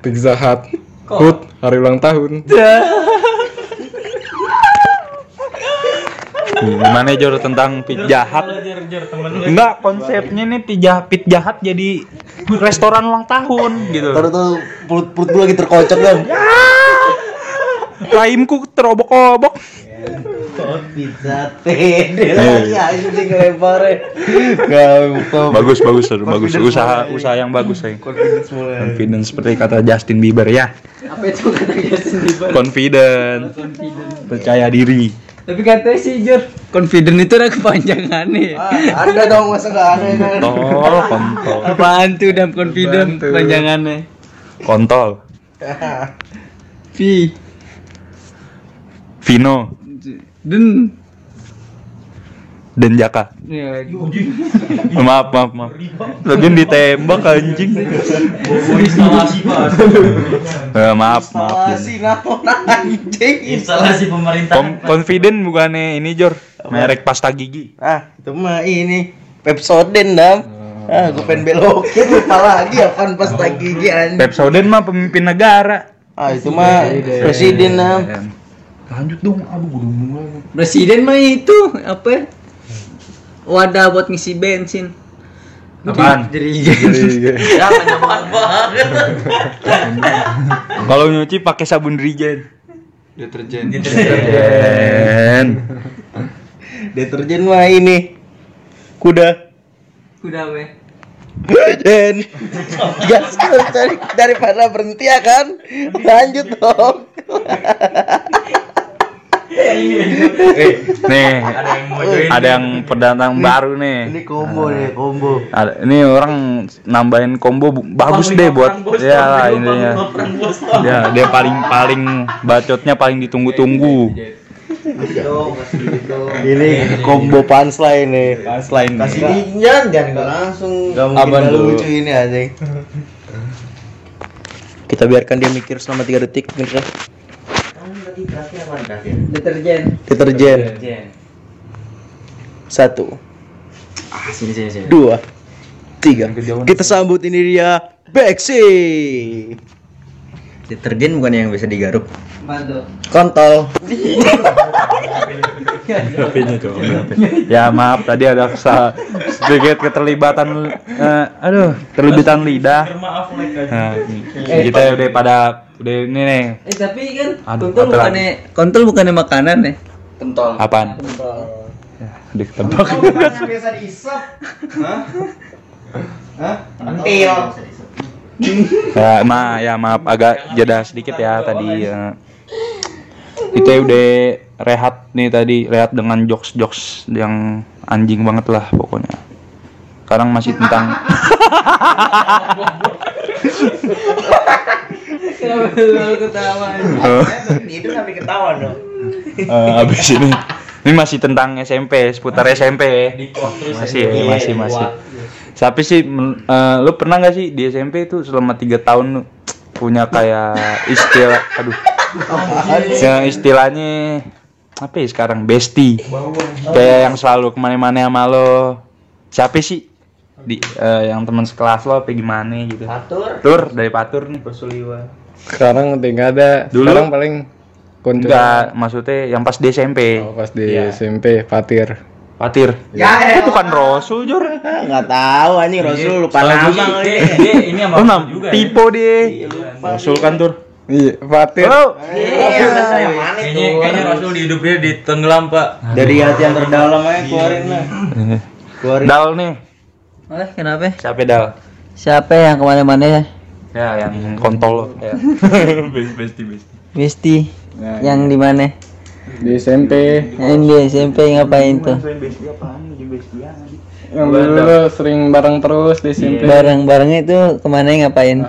Pizza Hut. Hut hari ulang tahun. Gimana Jor tentang pit jahat? enggak konsepnya nih pit jahat pit jahat jadi restoran ulang tahun gitu. Taruh tuh perut perut gue lagi terkocok kan. rahimku terobok-obok. Pizza pede lagi anjing buka. bagus bagus bagus. Usaha usaha yang bagus ya Confidence mulai. confidence seperti kata Justin Bieber ya. Apa itu kata Justin Bieber? confident. Percaya diri Tapi katanya sih Jor, confident itu ada kepanjangannya. Ah, ada dong masa enggak ada kan. kontol kontol Apaan tuh dan confident kepanjangannya? kontol V. Vino Den. Dan Jaka Ya, maaf maaf maaf lagian ditembak anjing Eh, maaf maaf nama anjing. instalasi pemerintah. Kom- confident bukannya ini Jor merek pasta gigi Ah, itu mah ini Pepsodent dam. Ah, gue pengen belokin lupa lagi apaan pas lagi gigi anjing. Pepsodent mah pemimpin negara Ah, itu mah presiden dam. lanjut dong aduh gue mulai Presiden mah itu apa? Ya? Wadah buat ngisi bensin. apaan nyaman banget. kalau nyuci pakai sabun Rigen Deterjen. Deterjen. Deterjen mah ini kuda. Udah weh. Dan gas dari daripada berhenti ya kan? Lanjut dong. Nih. Ada yang pendatang baru nih. Ini combo nih, combo. ada ini orang nambahin combo bagus deh buat ya lah ininya ya dia. paling paling bacotnya paling ditunggu-tunggu. Ini combo punchline nih. selain Kasih jangan jangan nggak langsung. Mungkin nggak lucu ini anjing. Kita biarkan dia mikir selama 3 detik pemirsa. Deterjen. Deterjen. Satu. Dua. Tiga. Kita sambut ini dia Bexi. Deterjen bukan yang bisa digaruk. Bantu. Kontol. ya maaf tadi ada kesa- sedikit keterlibatan eh, aduh terlibatan lidah Maaf nah, kita udah pada udah ini nih Eh tapi kan Aduh, kontol bukannya kontol bukannya makanan ya? apaan ya, ditebak biasa diisap. Hah? Hah? Antil. Ya, ma ya maaf agak jeda sedikit ya tadi eh. kita udah rehat nih tadi rehat dengan jokes jokes yang anjing banget lah pokoknya sekarang masih tentang Lalu ketawa. Itu sampai ketawa dong. Eh, abis ini ini masih tentang SMP seputar SMP masih masih masih tapi sih men- eh, lu pernah nggak sih di SMP itu selama tiga tahun lu punya kayak istilah aduh yang istilahnya apa ya sekarang bestie kayak yang selalu ke mana-mana sama lo siapa sih di eh, yang teman sekelas lo apa gimana gitu Atur. tur dari patur nih Bersuliwa. Sekarang udah nggak ada. Dulu? Sekarang paling konco. Enggak, maksudnya yang pas di SMP. Oh, pas di SMP Patir. Patir. Ya, itu kan Rasul, Jor. Nggak tahu anjing Rasul lupa nama kali. Dia, dia ini sama Oh, juga ya. tipe dia. Rasul kan, Tur. Iya, Patir. Oh, yang mana Kayaknya, kayaknya Rasul di hidup dia di tenggelam pak. Dari hati yang terdalam aja keluarin lah. Keluarin. Dal nih. Oleh kenapa? Siapa Dal? Siapa yang ke mana-mana ya? Ya, yang kontol. Ya. besti, besti, besti. Misti. yang di mana? Di SMP. Yang di SMP ngapain tuh? Yang dulu lu sering bareng terus di SMP. Bareng-barengnya itu ke mana ngapain?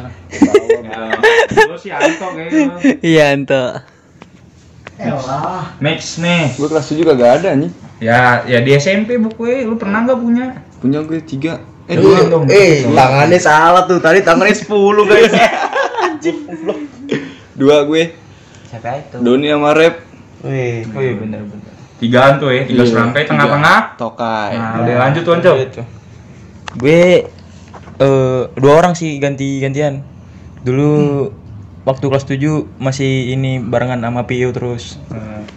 Lo si Anto kayaknya. Iya Anto. Max nih. Gue kelas 7 kagak ada nih. Ya, ya di SMP buku lu pernah nggak punya? Punya gue 3. Eh, Eh, dua. eh, tangannya salah tuh. Tadi tangannya 10 guys. Dua gue. Siapa itu? Doni sama Rep. Wih, Oh iya benar. Tigaan tuh ya, tiga Iya, serangkai tengah-tengah. Tokai. Nah, udah lanjut tuh, Anco. Gue eh dua orang sih ganti gantian. Dulu waktu kelas 7 masih ini barengan sama PIU terus.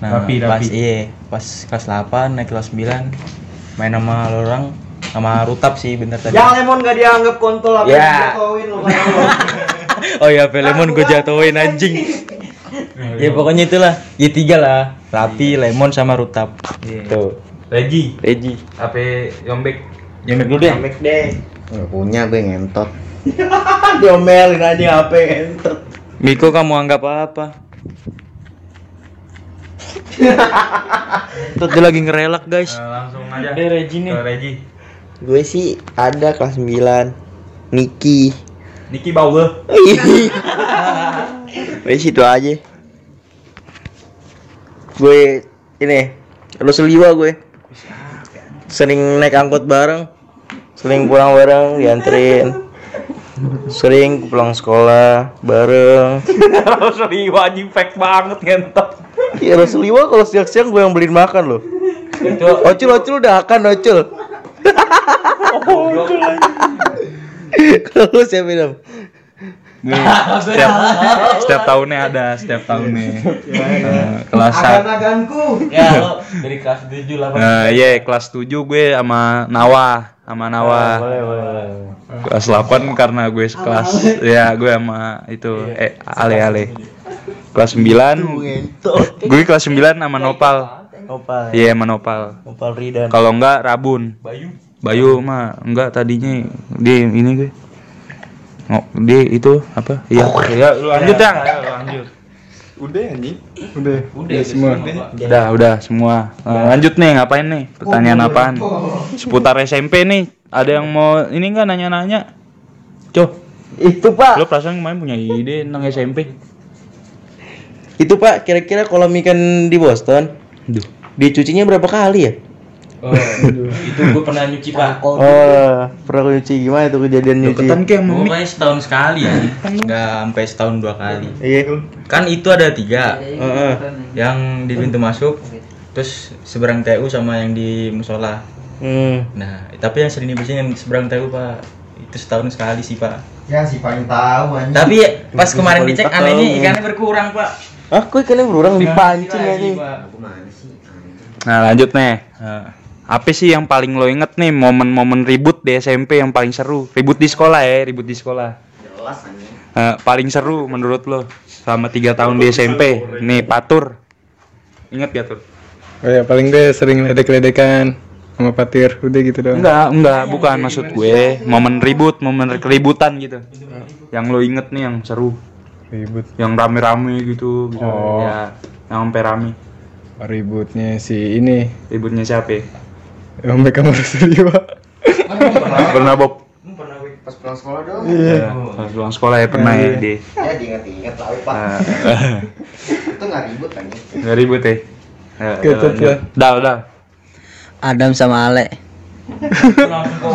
Nah, rapi, pas rapi. iya, pas kelas 8 naik kelas 9 main sama lo orang sama Rutap sih bener tadi. Yang lemon gak dianggap kontol apa Ya. dijatuhin lu oh ya, Lemon gue jatuhin anjing. Ya pokoknya itulah. Ya tiga lah. Rapi, Lemon sama Rutap. Tuh. Regi, Reji. apa Yombek? Yombek dulu deh. Ambek deh. Gak punya gue ngentot. Diomelin aja HP ngentot. Miko kamu anggap apa? Tuh dia lagi ngerelak guys. langsung aja. Deh Reji nih. Ke Regi. Gue sih ada kelas 9 Niki Niki Bauer. Gue situ aja Gue ini Lu seliwa gue. Sering naik angkot bareng Sering pulang bareng dianterin. Sering pulang sekolah bareng. Sorry, wajib fake banget ngentot. Ya Rasulullah kalau siang-siang gue yang beliin makan loh. Ocul, Ocul udah akan Ocul. Kalau lu siapa Dam? setiap setiap tahunnya ada, setiap tahunnya. Eh, kelas satu. Ya lo dari kelas 7 8. Nah, iya kelas 7 gue sama Nawa, sama Nawa. Kelas 8 karena gue sekelas ya gue sama itu eh Ale Ale. Kelas 9 gue kelas 9 sama Nopal. Opal Iya sama Nopal. Opal Ridan Kalau enggak Rabun. Bayu. Bayu mah enggak tadinya dia ini gue. Oh, dia itu apa? Iya. Ya, lu lanjut ya. Ayo, lu lanjut. Udah anjing. Udah. Udah semua. Udah, udah semua. Nah, lanjut nih, ngapain nih? Pertanyaan apaan? Seputar SMP nih. Ada yang mau ini enggak nanya-nanya? Coh, Itu pak lu perasaan kemarin punya ide tentang SMP? Itu pak kira-kira kolam ikan di Boston Duh. Dicucinya berapa kali ya? Oh, itu gue pernah nyuci pak. Oh pernah nyuci gimana tuh kejadian nyuci? Deketan kayak. Pokoknya setahun sekali ya, nggak sampai setahun dua kali. Iya Kan itu ada tiga, Heeh. yang di pintu masuk, terus seberang TU sama yang di musola. Hmm. Nah, tapi yang sering dibersihin yang seberang TU pak, itu setahun sekali sih pak. Ya si paling tahu anjing. Tapi pas kemarin dicek Paling anehnya ikannya berkurang pak. Ah kok ikannya berurang dipancing aja Nah, lanjut nih. Nah, apa sih yang paling lo inget nih momen-momen ribut di SMP yang paling seru? Ribut di sekolah ya, ribut di sekolah. Nah, paling seru menurut lo selama tiga tahun di SMP? Nih, Patur. Ingat gak tuh? Oh ya paling deh sering ledek-ledekan sama Patir. Udah gitu doang. Enggak, enggak, bukan maksud gue. Momen ribut, momen keributan gitu. Yang lo inget nih yang seru, Ribut. yang rame-rame gitu, gitu. Oh. Ya, yang sampai rame. Ributnya si ini. Ributnya siapa? Om Beckham Rasulullah. Pernah Bob? Pernah gue pas pulang sekolah dong. Iya. Pas pulang sekolah ya pernah ya di. Ya diinget-inget tahu pak. Nah, Itu nggak ribut anjing. Nggak ribut ya? Ya, lanjut. ya. Dal, dal. Adam sama Ale.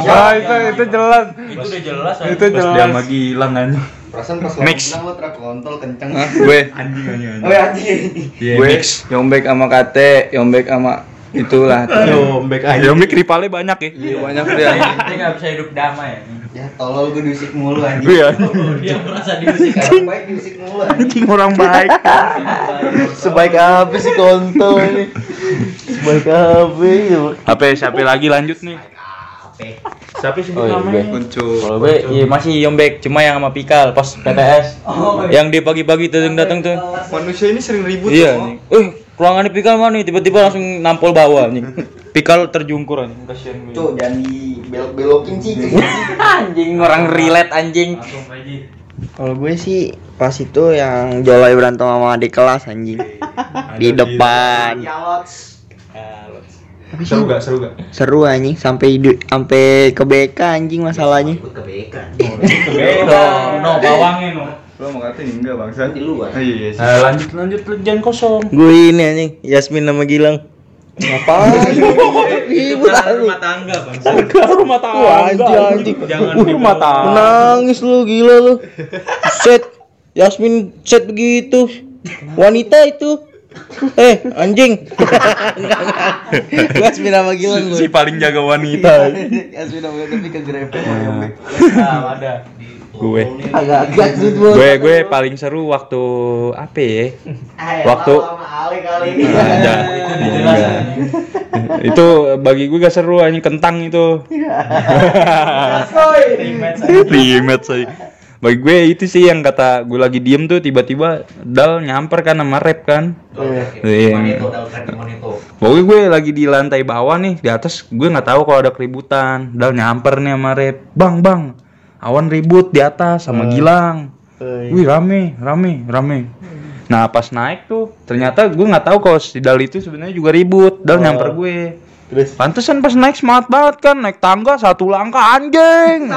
Ah itu itu jelas. Itu udah jelas. Itu Pas dia jelas. sama Gilang kan. Perasaan pas lo Mix. bilang lo terak kontol kenceng. gue Anjing anjing Oh ya anjing. gue Yombek sama Kate, Yombek sama itulah. Yombek aja. Yombek rivalnya banyak ya. Iya banyak dia. Kita nggak bisa hidup damai. Ya tolol gue diusik mulu anjing. Iya. Dia merasa diusik. Orang baik diusik mulu anjing. Orang baik. Sebaik apa sih kontol ini? Sebaik apa ya? HP siapa lagi lanjut nih? Siapa sih Oh, iya, namanya? gue. Kuncup. Kalau gue iya masih Yombek, cuma yang sama Pikal pas PTS. yang di pagi-pagi tuh yang datang tuh. Manusia ini sering ribut Iya semua. nih. Eh, ruangannya Pikal mana nih? Tiba-tiba langsung nampol bawah nih. Pikal terjungkur anjing. Kasihan gue. Cuk, jangan dibelok-belokin sih. anjing orang relate anjing. Kalau gue sih pas itu yang Jolai berantem sama adik kelas anjing di depan. Yalots. Seru gak? Seru gak? Seru anjing sampai di- sampai ke BK anjing masalahnya. Ikut ke BK. No, no bawangnya no. Lo mau katain enggak bangsa? Di luar. Oh, iya sih. Nah, lanjut lanjut jangan kosong. Gue ini anjing Yasmin sama Gilang. Ngapain? Ribut aku. Rumah tangga, Bang. Rumah tangga. Wah, anjing anjing. Jangan rumah tangga. Menangis lu gila lu. Set Yasmin set begitu. Wanita itu. Eh, anjing. Enggak, enggak. Yasmin sama Gilang gue. Si paling jaga wanita. Yasmin sama Gilang tapi kegrepet. Nah, ada. Gue. Agak-agak bos. Gue gue paling seru waktu apa ya? Waktu sama Ale kali. ada. itu bagi gue gak seru anjing kentang itu. Rematch saya. Bagi gue itu sih yang kata gue lagi diem tuh tiba-tiba Dal nyamper kan sama rap kan. Iya. Manito. Pokoknya gue lagi di lantai bawah nih, di atas gue nggak tahu kalau ada keributan. Dal nyamper nih sama Rep. Bang, bang. Awan ribut di atas sama Gilang. Wih, rame, rame, rame. Nah, pas naik tuh, ternyata gue nggak tahu kalau si Dal itu sebenarnya juga ribut. Dal nyamper gue. Terus? Pantesan pas naik semangat banget kan, naik tangga satu langkah anjing.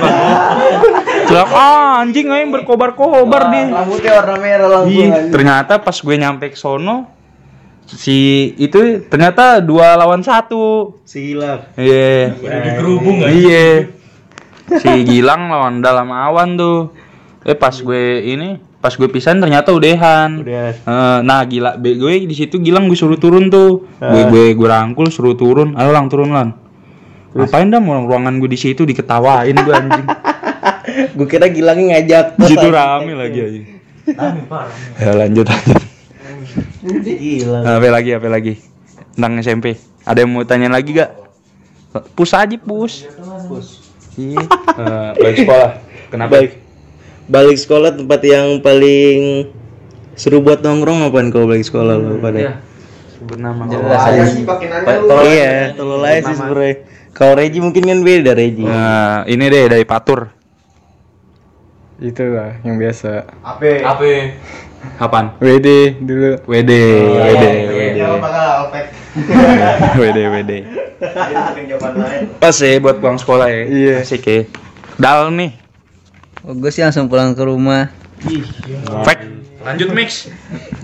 Celaka anjing aing berkobar-kobar dia. Rambutnya warna merah langsung. Iya, anjing. ternyata pas gue nyampe ke sono si itu ternyata dua lawan satu. Si Gilang. Iya. Dikerubung Iya. Si Gilang lawan dalam awan tuh. Eh pas gue ini, pas gue pisahin ternyata udehan. Udehan. Eh, nah gila, be- gue di situ Gilang gue suruh turun tuh. Gue gue gue rangkul suruh turun. Ayo lang turun lan. Ngapain dah mau ruangan gue di situ diketawain gue anjing. Gue kira Gilangnya ngajak. Di situ rame lagi anjing. Ya lanjut lanjut. Gila. Apa lagi apa lagi? Tentang SMP. Ada yang mau tanya lagi gak? Pus aja pus. Iya. Eh, balik sekolah. Kenapa? Baik. Balik sekolah tempat yang paling seru buat nongkrong apaan kalau balik sekolah lo pada? Sebut nama. Saya sih pakai nanya lu. Iya, tolol aja sih sebenernya. Kalau Reji mungkin kan beda Reji. Nah, ini deh dari Patur. Itu lah yang biasa. Ape. Apa? Kapan? WD dulu. WD, WD, WD. Dia bakal Alpek. WD, WD. Pas ya buat pulang sekolah ya. Iya. Asik ya. Dal nih. Oh, gue sih langsung pulang ke rumah. Fact. Lanjut mix.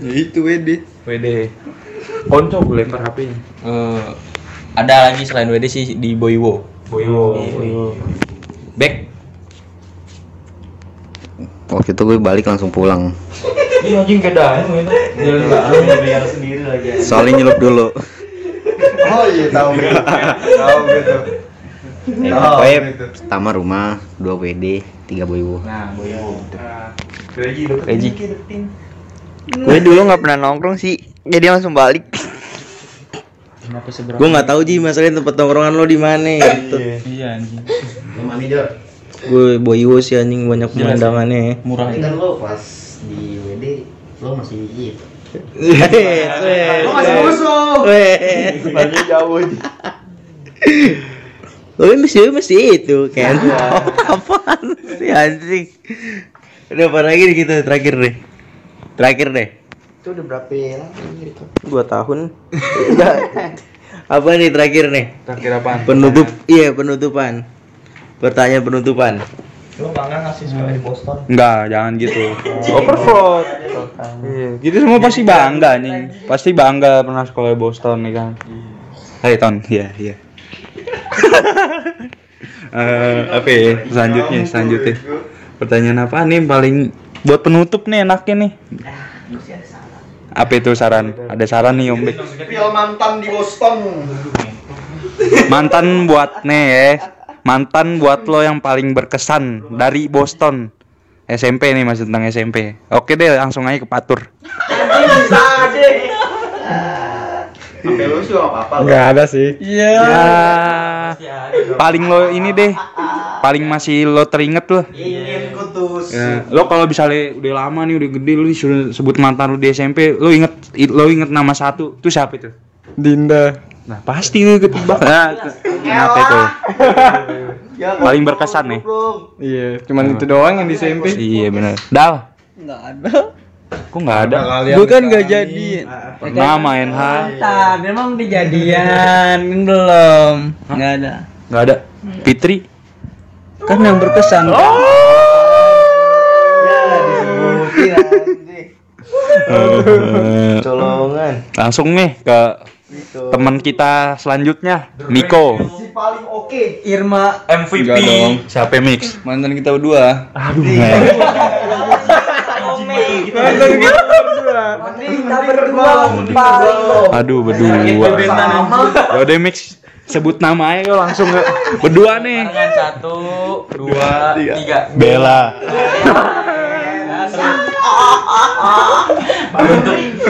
Ya itu WD. WD. Konco gue lempar HP-nya. Eh, ada lagi selain WD sih di Boywo. Boyo. Back. Waktu itu gue balik langsung pulang. Iya anjing kedain gitu. Biar sendiri lagi. Soalnya nyelup dulu. Oh iya tahu gitu. Tahu gitu. Pokoknya pertama rumah, dua WD, tiga boywo. Nah, boyo. Reji. Gue dulu nggak pernah nongkrong sih, jadi langsung balik. Kenapa seberapa? Gue nggak tahu ji masalahnya tempat nongkrongan lo di mana gitu. Iya anjing. Rumah Mijor. Gue boywo sih anjing banyak pemandangannya. Murah. Kan lo pas di WD lo masih gitu. Lo masih musuh. Lagi jauh Lo masih masih itu kan? Apaan sih anjing? Udah apa lagi nih kita terakhir deh. Terakhir deh. Itu udah berapa lama gitu? Dua tahun. apa nih terakhir nih? Terakhir apaan? Penutup, iya penutupan. Pertanyaan penutupan. Lo bangga nggak sih sekolah di Boston? Enggak, jangan gitu. Overflow. Iya, gitu semua pasti bangga nih. Pasti bangga pernah sekolah di Boston nih kan. Hai Ton, iya iya. Eh, apa ya? Selanjutnya, selanjutnya. Pertanyaan apa nih paling buat penutup nih enaknya nih? Apa itu saran? Ada saran nih Om Bek. Film mantan di Boston. Mantan buat nih ya. Mantan buat lo yang paling berkesan dari Boston. SMP nih masih tentang SMP. Oke deh, langsung aja ke Patur. Sampai lu sih gak apa-apa. Nggak ada sih. Ya, paling lo ini deh, paling masih lo teringet lo. Ingin kutus. Ya, lo kalau misalnya udah lama nih udah gede lo disuruh sebut mantan lo di SMP, lo inget lo inget nama satu, itu siapa itu? Dinda. Nah pasti lo ketebak. Nah, ke- kenapa itu? Paling berkesan nih. Iya, cuman itu doang yang di SMP. Iya benar. Dal, Nggak ada. kok nggak ada? Gue kan nggak jadi. Pernah main ha? Mantan, memang dijadian belum. Nggak ada. Nggak ada. Fitri, Kan yang berkesan. Colongan. langsung nih ke teman kita selanjutnya, Niko. Si paling oke. Irma MVP. Siapa mix? Mantan kita berdua. Aduh, kita berdua aduh berdua. Ya udah mix sebut nama aja yuk langsung ke berdua nih. Satu, dua, tiga. Bella.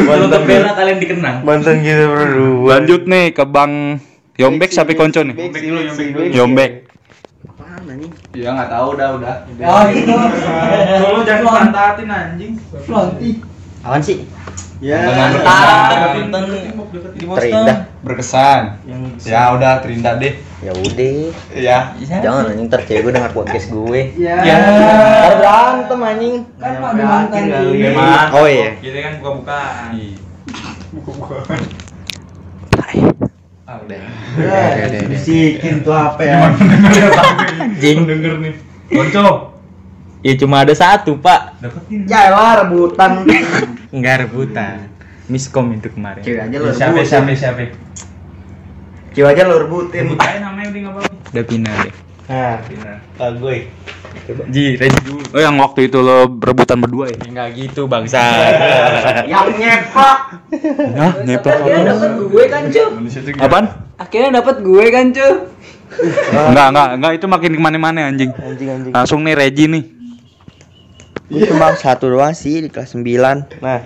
Untuk bela kalian dikenang. Mantan kita berdua. Lanjut nih ke Bang Yombek sampai konco nih. Yombek. Ya nggak tahu dah udah. Oh itu. Lu jangan mantatin anjing. Apaan sih? Ya. Di Boston. Terindah. Berkesan. Ya udah Terindah deh. Ya udah. Ya. Jangan anjing ntar cewek gue denger podcast gue. Ya. Ntar berantem anjing. Kan ada mantan kali. Memang. Oh iya. Kita kan buka-bukaan. Bisikin tuh apa ya? Jing denger nih. Konco. Ya cuma ada satu, Pak. Ya lah rebutan. Enggak rebutan. Miskom itu kemarin. Cewek aja lo Siapa rebutin. siapa siapa? Cewek aja lo rebutin. Rebutin namanya udah enggak apa-apa. Udah pindah deh. Nah, Pindah. ah, gue. Ji, Reji dulu. Oh yang waktu itu lo berebutan berdua ya? Enggak gitu, bangsa. Yang nyepak. Hah, nyepak Akhirnya dapat gue kan cuy. Apaan? Akhirnya dapat gue kan cuy. Enggak, enggak, enggak itu makin ke mana-mana anjing. Anjing anjing. Langsung nih Regi nih. Gue cuma satu doang sih di kelas 9 Nah.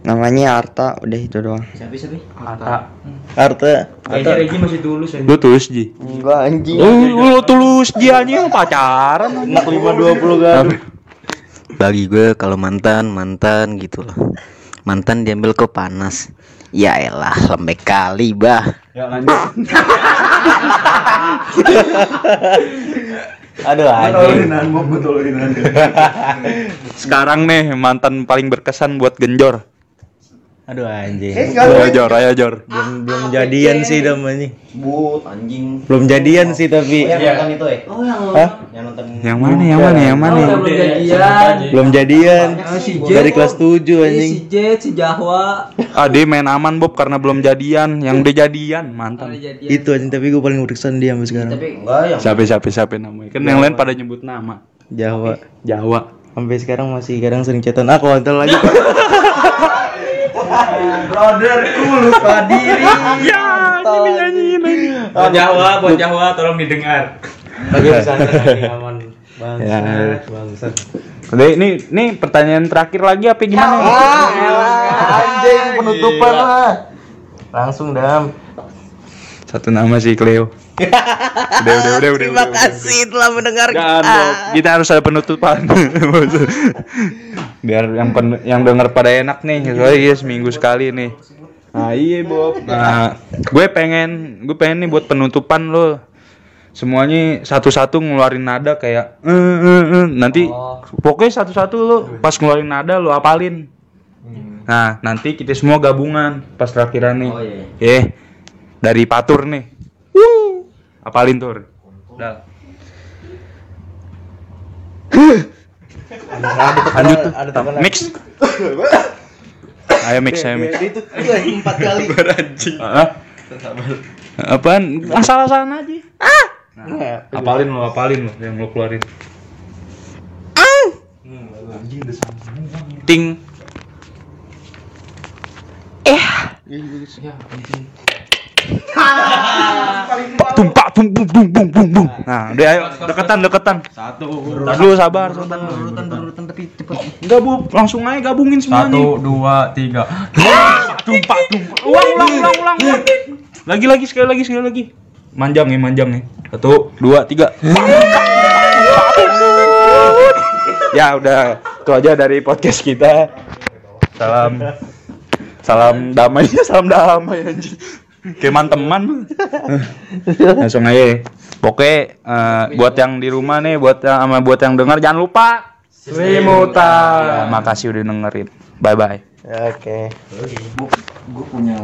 Namanya Arta Udah itu doang. Siapa siapa? Kata. Arta. Kayaknya Reji masih tulus ya. Lu tulus Ji. Enggak anjing. Oh, lu tulus dia anjing. Pacaran. Anak 520 kan bagi gue kalau mantan mantan gitu loh. Mantan diambil kok panas. Ya elah lembek kali bah Aduh anjing Sekarang nih mantan paling berkesan buat Genjor. Aduh anjing Ayo Jor, ayo Jor. Belum, belum jadian sih namanya But anjing. Belum jadian sih tapi Yang nonton itu ya? Oh yang Hah? Yang nonton Yang mana? Yang mana? Yang mana? Oh, belum jadian. Belum jadian Oh, si J. Dari kelas 7 Ini anjing si J, si Jahwa. Ah, dia main aman Bob karena belum jadian. Yang udah jadian mantan. Itu anjing tapi gue paling berkesan dia sampai sekarang Tapi Enggak yang Siapa siapa siapa namanya? Kan yang lain pada nyebut nama. Jawa Jawa. Sampai sekarang masih kadang sering chatan Aku nonton lagi brotherku lupa diri. Buat Jawa, buat Jawa tolong didengar. Lagi pesantren lagi aman Ya. Bangsat Bangsat Udah ini ini pertanyaan terakhir lagi apa gimana? Ah, elah, anjing penutupan lah. Langsung dam. Satu nama sih Cleo. Udah udah udah udah. Terima udah, kasih telah mendengarkan. Kita harus ada penutupan. Biar yang pen, yang denger pada enak nih. Soalnya iya seminggu sekali nih. Nah iya Bob. Nah gue pengen gue pengen nih buat penutupan lo semuanya satu-satu ngeluarin nada kayak "Eh, eh, eh." nanti pokoknya satu-satu lo pas ngeluarin nada lo apalin nah nanti kita semua gabungan pas terakhiran nih Oh iya. eh dari patur nih. Wuh. apalin tur? Dah. lanjut. Mix. Ayo mix ayo mix. Itu itu empat kali. Apaan? Asal-asalan aja. Nah, apalin lo apalin lo yang lo keluarin. Ting. Tumpah pak bung bung bung bung bung bung nah udah ayo. Deketan deketan. Satu. Dulu sabar. Sabar Urutan berurutan tapi cepet. enggak bu. Langsung aja gabungin semuanya Satu, dua, tiga. tung pak tung ulang ulang ulang ulang. Lagi lagi sekali lagi sekali lagi. Manjang ya manjang ya satu dua tiga. Ya udah. Itu aja dari podcast kita. Salam. Salam damai salam damai anjing keman teman langsung aja Pokoknya eh, buat yang di rumah nih, buat yang sama buat yang denger jangan lupa Selimutan. Ya, makasih udah dengerin. Bye bye. Oke. Gue punya